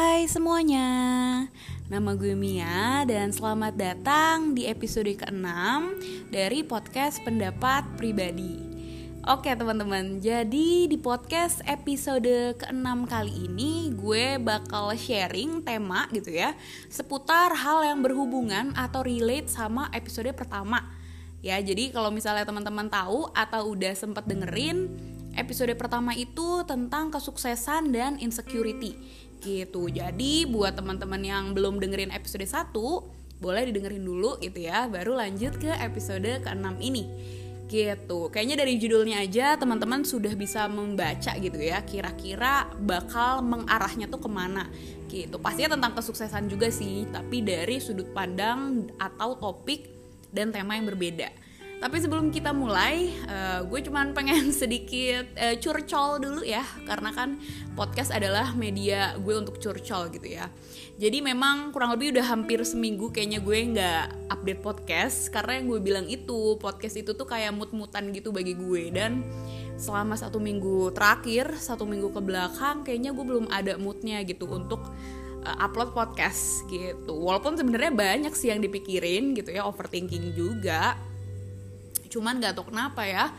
Hai semuanya, nama gue Mia dan selamat datang di episode ke-6 dari podcast pendapat pribadi. Oke teman-teman, jadi di podcast episode ke-6 kali ini gue bakal sharing tema gitu ya Seputar hal yang berhubungan atau relate sama episode pertama. Ya jadi kalau misalnya teman-teman tahu atau udah sempet dengerin Episode pertama itu tentang kesuksesan dan insecurity gitu. Jadi buat teman-teman yang belum dengerin episode 1, boleh didengerin dulu gitu ya, baru lanjut ke episode ke-6 ini. Gitu. Kayaknya dari judulnya aja teman-teman sudah bisa membaca gitu ya, kira-kira bakal mengarahnya tuh ke mana gitu. Pastinya tentang kesuksesan juga sih, tapi dari sudut pandang atau topik dan tema yang berbeda. Tapi sebelum kita mulai, uh, gue cuman pengen sedikit uh, curcol dulu ya, karena kan podcast adalah media gue untuk curcol gitu ya. Jadi memang kurang lebih udah hampir seminggu kayaknya gue nggak update podcast, karena yang gue bilang itu podcast itu tuh kayak mut-mutan gitu bagi gue dan selama satu minggu terakhir, satu minggu ke belakang, kayaknya gue belum ada moodnya gitu untuk uh, upload podcast gitu. Walaupun sebenarnya banyak sih yang dipikirin gitu ya, overthinking juga cuman gak tau kenapa ya.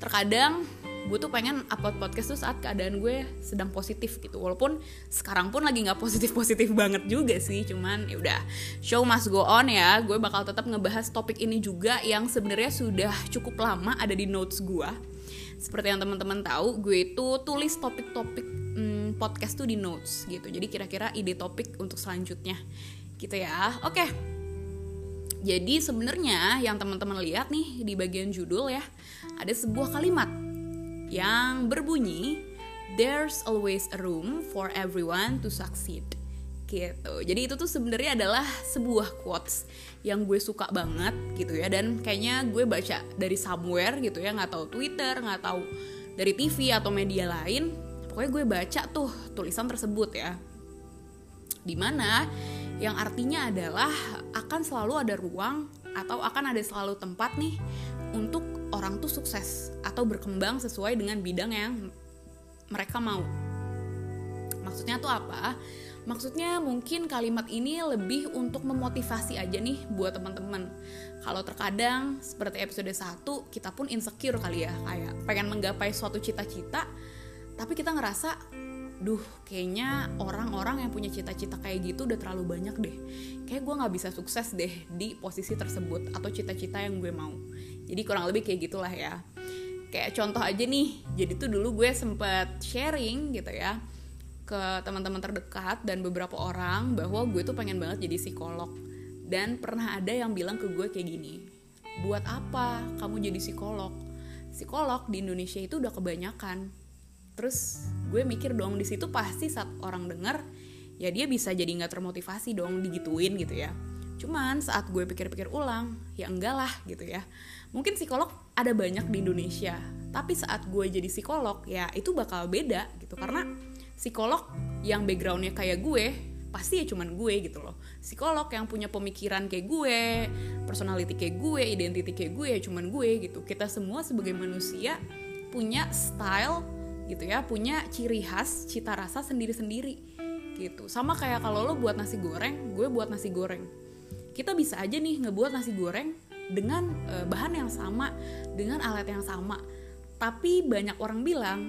Terkadang gue tuh pengen upload podcast tuh saat keadaan gue sedang positif gitu. Walaupun sekarang pun lagi nggak positif positif banget juga sih. Cuman ya udah show must go on ya. Gue bakal tetap ngebahas topik ini juga yang sebenarnya sudah cukup lama ada di notes gue seperti yang teman-teman tahu gue itu tulis topik-topik hmm, podcast tuh di notes gitu. Jadi kira-kira ide topik untuk selanjutnya. Gitu ya. Oke. okay jadi sebenarnya yang teman-teman lihat nih di bagian judul ya, ada sebuah kalimat yang berbunyi There's always a room for everyone to succeed. Gitu. Jadi itu tuh sebenarnya adalah sebuah quotes yang gue suka banget gitu ya dan kayaknya gue baca dari somewhere gitu ya nggak tahu Twitter nggak tahu dari TV atau media lain pokoknya gue baca tuh tulisan tersebut ya di mana yang artinya adalah akan selalu ada ruang atau akan ada selalu tempat nih untuk orang tuh sukses atau berkembang sesuai dengan bidang yang mereka mau. Maksudnya tuh apa? Maksudnya mungkin kalimat ini lebih untuk memotivasi aja nih buat teman-teman. Kalau terkadang seperti episode 1 kita pun insecure kali ya, kayak pengen menggapai suatu cita-cita tapi kita ngerasa duh kayaknya orang-orang yang punya cita-cita kayak gitu udah terlalu banyak deh. Kayak gue nggak bisa sukses deh di posisi tersebut atau cita-cita yang gue mau. Jadi kurang lebih kayak gitulah ya. Kayak contoh aja nih jadi tuh dulu gue sempet sharing gitu ya ke teman-teman terdekat dan beberapa orang bahwa gue tuh pengen banget jadi psikolog. Dan pernah ada yang bilang ke gue kayak gini buat apa kamu jadi psikolog? Psikolog di Indonesia itu udah kebanyakan. Terus gue mikir dong di situ pasti saat orang denger ya dia bisa jadi nggak termotivasi dong digituin gitu ya. Cuman saat gue pikir-pikir ulang ya enggak lah gitu ya. Mungkin psikolog ada banyak di Indonesia tapi saat gue jadi psikolog ya itu bakal beda gitu. Karena psikolog yang backgroundnya kayak gue pasti ya cuman gue gitu loh. Psikolog yang punya pemikiran kayak gue personality kayak gue identity kayak gue ya cuman gue gitu. Kita semua sebagai manusia punya style gitu ya punya ciri khas cita rasa sendiri-sendiri gitu. Sama kayak kalau lo buat nasi goreng gue buat nasi goreng. Kita bisa aja nih ngebuat nasi goreng dengan e, bahan yang sama dengan alat yang sama. Tapi banyak orang bilang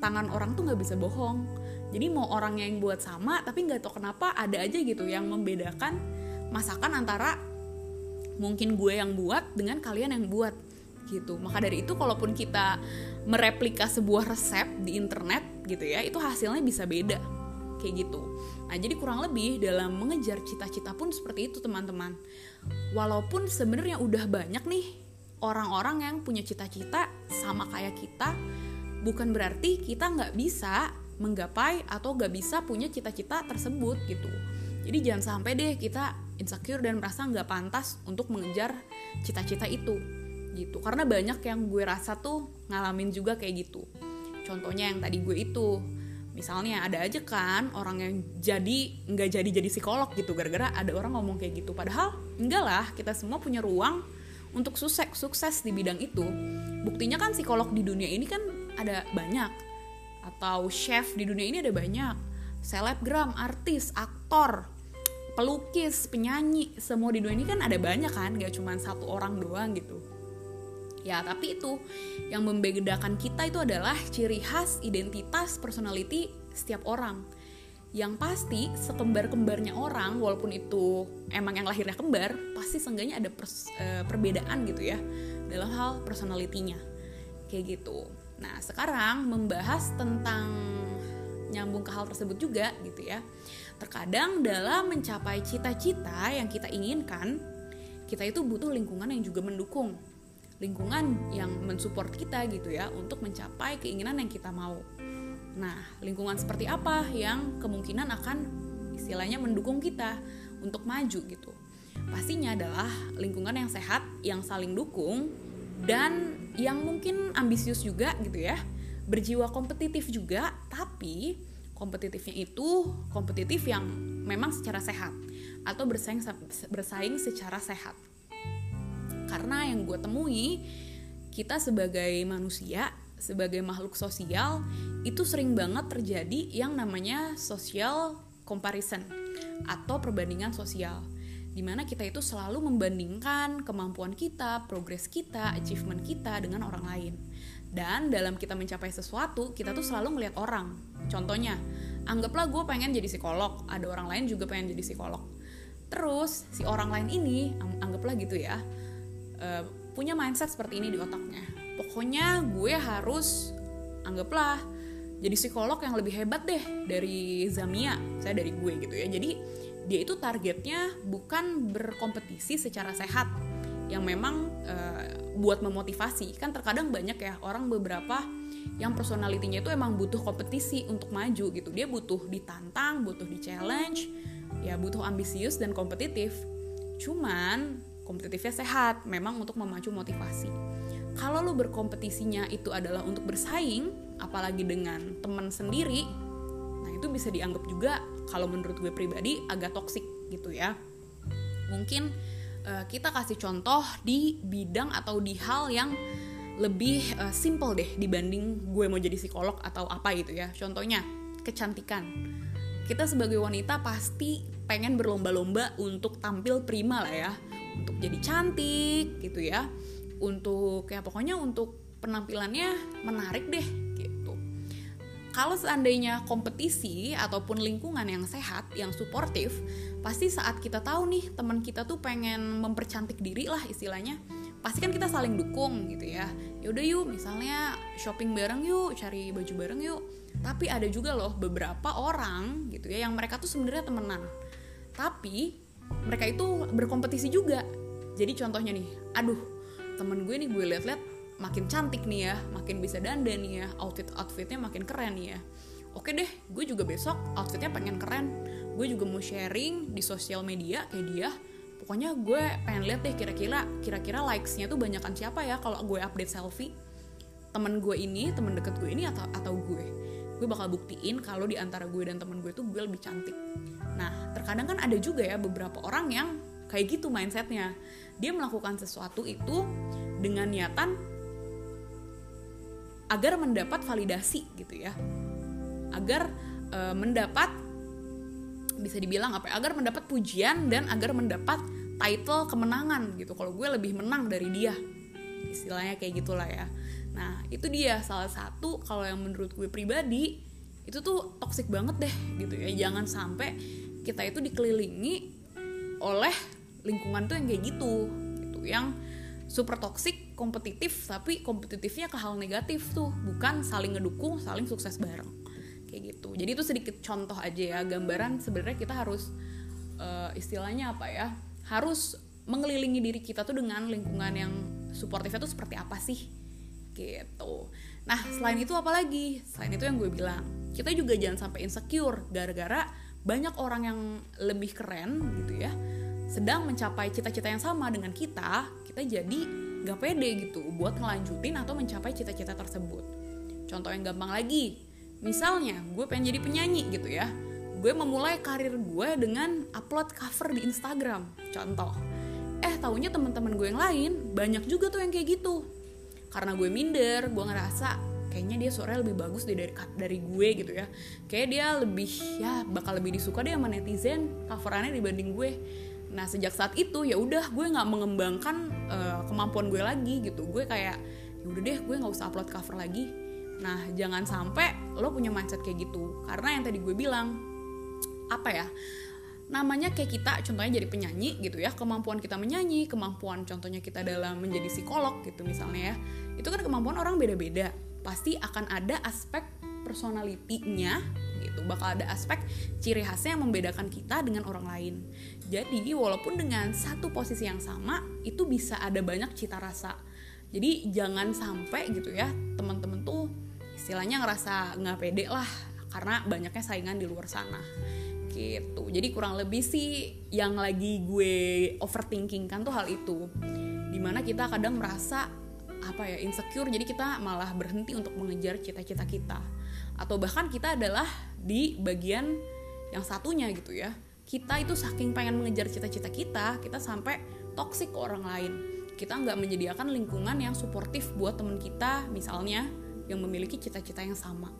tangan orang tuh nggak bisa bohong. Jadi mau orang yang buat sama tapi nggak tahu kenapa ada aja gitu yang membedakan masakan antara mungkin gue yang buat dengan kalian yang buat gitu. Maka dari itu kalaupun kita mereplika sebuah resep di internet gitu ya itu hasilnya bisa beda. Kayak gitu. Nah jadi kurang lebih dalam mengejar cita-cita pun seperti itu teman-teman. Walaupun sebenarnya udah banyak nih orang-orang yang punya cita-cita sama kayak kita bukan berarti kita nggak bisa menggapai atau nggak bisa punya cita-cita tersebut gitu. Jadi jangan sampai deh kita insecure dan merasa nggak pantas untuk mengejar cita-cita itu gitu. Karena banyak yang gue rasa tuh ngalamin juga kayak gitu. Contohnya yang tadi gue itu. Misalnya ada aja kan orang yang jadi nggak jadi jadi psikolog gitu. Gara-gara ada orang ngomong kayak gitu. Padahal enggak lah. Kita semua punya ruang untuk sukses sukses di bidang itu. Buktinya kan psikolog di dunia ini kan ada banyak. Atau chef di dunia ini ada banyak. Selebgram artis aktor pelukis penyanyi semua di dunia ini kan ada banyak kan. Gak cuma satu orang doang gitu ya tapi itu yang membedakan kita itu adalah ciri khas identitas personality setiap orang. Yang pasti sekembar-kembarnya orang walaupun itu emang yang lahirnya kembar pasti seenggaknya ada pers, e, perbedaan gitu ya dalam hal personalitinya kayak gitu. Nah sekarang membahas tentang nyambung ke hal tersebut juga gitu ya. Terkadang dalam mencapai cita-cita yang kita inginkan kita itu butuh lingkungan yang juga mendukung lingkungan yang mensupport kita gitu ya untuk mencapai keinginan yang kita mau. Nah, lingkungan seperti apa yang kemungkinan akan istilahnya mendukung kita untuk maju gitu. Pastinya adalah lingkungan yang sehat, yang saling dukung dan yang mungkin ambisius juga gitu ya. Berjiwa kompetitif juga, tapi kompetitifnya itu kompetitif yang memang secara sehat atau bersaing bersaing secara sehat karena yang gue temui kita sebagai manusia sebagai makhluk sosial itu sering banget terjadi yang namanya social comparison atau perbandingan sosial di mana kita itu selalu membandingkan kemampuan kita, progres kita, achievement kita dengan orang lain. Dan dalam kita mencapai sesuatu, kita tuh selalu ngeliat orang. Contohnya, anggaplah gue pengen jadi psikolog, ada orang lain juga pengen jadi psikolog. Terus si orang lain ini, anggaplah gitu ya, uh, punya mindset seperti ini di otaknya. Pokoknya gue harus anggaplah jadi psikolog yang lebih hebat deh dari Zamia saya dari gue gitu ya. Jadi dia itu targetnya bukan berkompetisi secara sehat yang memang uh, buat memotivasi. Kan terkadang banyak ya orang beberapa yang personalitinya itu emang butuh kompetisi untuk maju gitu. Dia butuh ditantang butuh di challenge ya butuh ambisius dan kompetitif. Cuman kompetitifnya sehat memang untuk memacu motivasi. Kalau lu berkompetisinya itu adalah untuk bersaing apalagi dengan teman sendiri nah itu bisa dianggap juga kalau menurut gue pribadi agak toksik gitu ya. Mungkin uh, kita kasih contoh di bidang atau di hal yang lebih uh, simple deh dibanding gue mau jadi psikolog atau apa gitu ya. Contohnya kecantikan. Kita sebagai wanita pasti pengen berlomba-lomba untuk tampil prima lah ya untuk jadi cantik gitu ya. Untuk ya pokoknya untuk penampilannya menarik deh gitu. Kalau seandainya kompetisi ataupun lingkungan yang sehat yang suportif pasti saat kita tahu nih teman kita tuh pengen mempercantik diri lah istilahnya pasti kan kita saling dukung gitu ya. Yaudah yuk misalnya shopping bareng yuk cari baju bareng yuk. Tapi ada juga loh beberapa orang gitu ya yang mereka tuh sebenarnya temenan. Tapi mereka itu berkompetisi juga. Jadi contohnya nih aduh temen gue nih gue liat-liat makin cantik nih ya makin bisa dandan nih ya outfit outfitnya makin keren nih ya. Oke deh gue juga besok outfitnya pengen keren. Gue juga mau sharing di sosial media kayak dia. Pokoknya gue pengen lihat deh kira-kira kira-kira likesnya tuh banyakan siapa ya kalau gue update selfie. Temen gue ini temen deket gue ini atau atau gue. Gue bakal buktiin kalau di antara gue dan temen gue tuh gue lebih cantik. Nah terkadang kan ada juga ya beberapa orang yang kayak gitu mindsetnya. Dia melakukan sesuatu itu dengan niatan agar mendapat validasi gitu ya. Agar e, mendapat bisa dibilang apa ya agar mendapat pujian dan agar mendapat title kemenangan gitu. Kalau gue lebih menang dari dia istilahnya kayak gitulah ya. Nah itu dia salah satu kalau yang menurut gue pribadi itu tuh toxic banget deh gitu ya. Jangan sampai kita itu dikelilingi oleh lingkungan tuh yang kayak gitu gitu. Yang super toxic kompetitif tapi kompetitifnya ke hal negatif tuh. Bukan saling ngedukung saling sukses bareng. Kayak gitu. Jadi itu sedikit contoh aja ya gambaran sebenarnya kita harus uh, istilahnya apa ya harus mengelilingi diri kita tuh dengan lingkungan yang suportifnya tuh seperti apa sih? Gitu. Nah selain itu apa lagi? Selain itu yang gue bilang kita juga jangan sampai insecure gara-gara banyak orang yang lebih keren gitu ya sedang mencapai cita-cita yang sama dengan kita kita jadi gak pede gitu buat ngelanjutin atau mencapai cita-cita tersebut. Contoh yang gampang lagi misalnya gue pengen jadi penyanyi gitu ya gue memulai karir gue dengan upload cover di Instagram contoh. Eh taunya teman-teman gue yang lain banyak juga tuh yang kayak gitu. Karena gue minder gue ngerasa kayaknya dia suaranya lebih bagus deh dari dari gue gitu ya. Kayak dia lebih ya bakal lebih disuka deh sama netizen coverannya dibanding gue. Nah sejak saat itu ya udah gue nggak mengembangkan uh, kemampuan gue lagi gitu. Gue kayak ya udah deh gue nggak usah upload cover lagi. Nah jangan sampai lo punya mindset kayak gitu. Karena yang tadi gue bilang apa ya namanya kayak kita contohnya jadi penyanyi gitu ya kemampuan kita menyanyi kemampuan contohnya kita dalam menjadi psikolog gitu misalnya ya itu kan kemampuan orang beda-beda pasti akan ada aspek personalitinya gitu. Bakal ada aspek ciri khasnya yang membedakan kita dengan orang lain. Jadi walaupun dengan satu posisi yang sama itu bisa ada banyak cita rasa. Jadi jangan sampai gitu ya teman-teman tuh istilahnya ngerasa nggak pede lah karena banyaknya saingan di luar sana. Gitu. Jadi kurang lebih sih yang lagi gue overthinking kan tuh hal itu. Di mana kita kadang merasa apa ya insecure jadi kita malah berhenti untuk mengejar cita-cita kita. Atau bahkan kita adalah di bagian yang satunya gitu ya. Kita itu saking pengen mengejar cita-cita kita kita sampai toksik ke orang lain. Kita nggak menyediakan lingkungan yang suportif buat temen kita misalnya yang memiliki cita-cita yang sama.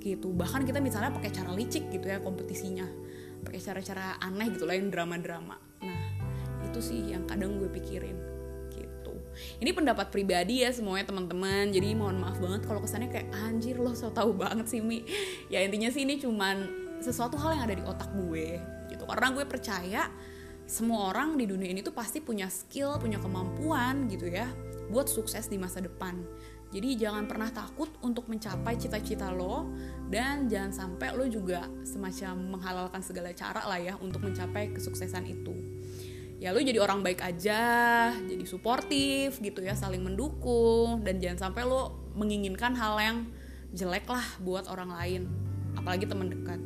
Gitu. Bahkan kita misalnya pakai cara licik gitu ya kompetisinya. Pakai cara-cara aneh gitu yang drama-drama. Nah itu sih yang kadang gue pikirin ini pendapat pribadi ya semuanya teman-teman. Jadi mohon maaf banget kalau kesannya kayak anjir lo so tau banget sih mi. Ya intinya sih ini cuman sesuatu hal yang ada di otak gue gitu. Karena gue percaya semua orang di dunia ini tuh pasti punya skill punya kemampuan gitu ya buat sukses di masa depan. Jadi jangan pernah takut untuk mencapai cita-cita lo dan jangan sampai lo juga semacam menghalalkan segala cara lah ya untuk mencapai kesuksesan itu. Ya lo jadi orang baik aja, jadi suportif gitu ya, saling mendukung dan jangan sampai lo menginginkan hal yang jelek lah buat orang lain, apalagi teman dekat.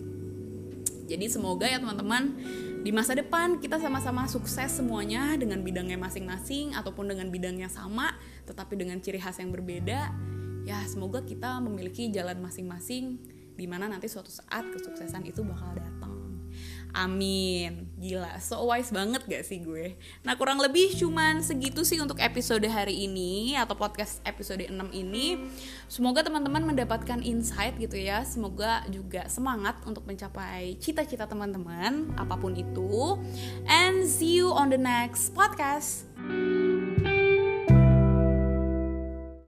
Jadi semoga ya teman-teman di masa depan kita sama-sama sukses semuanya dengan bidangnya masing-masing ataupun dengan bidangnya sama tetapi dengan ciri khas yang berbeda ya semoga kita memiliki jalan masing-masing di mana nanti suatu saat kesuksesan itu bakal datang Amin. Gila, so wise banget gak sih gue? Nah kurang lebih cuman segitu sih untuk episode hari ini Atau podcast episode 6 ini Semoga teman-teman mendapatkan insight gitu ya Semoga juga semangat untuk mencapai cita-cita teman-teman Apa pun itu And see you on the next podcast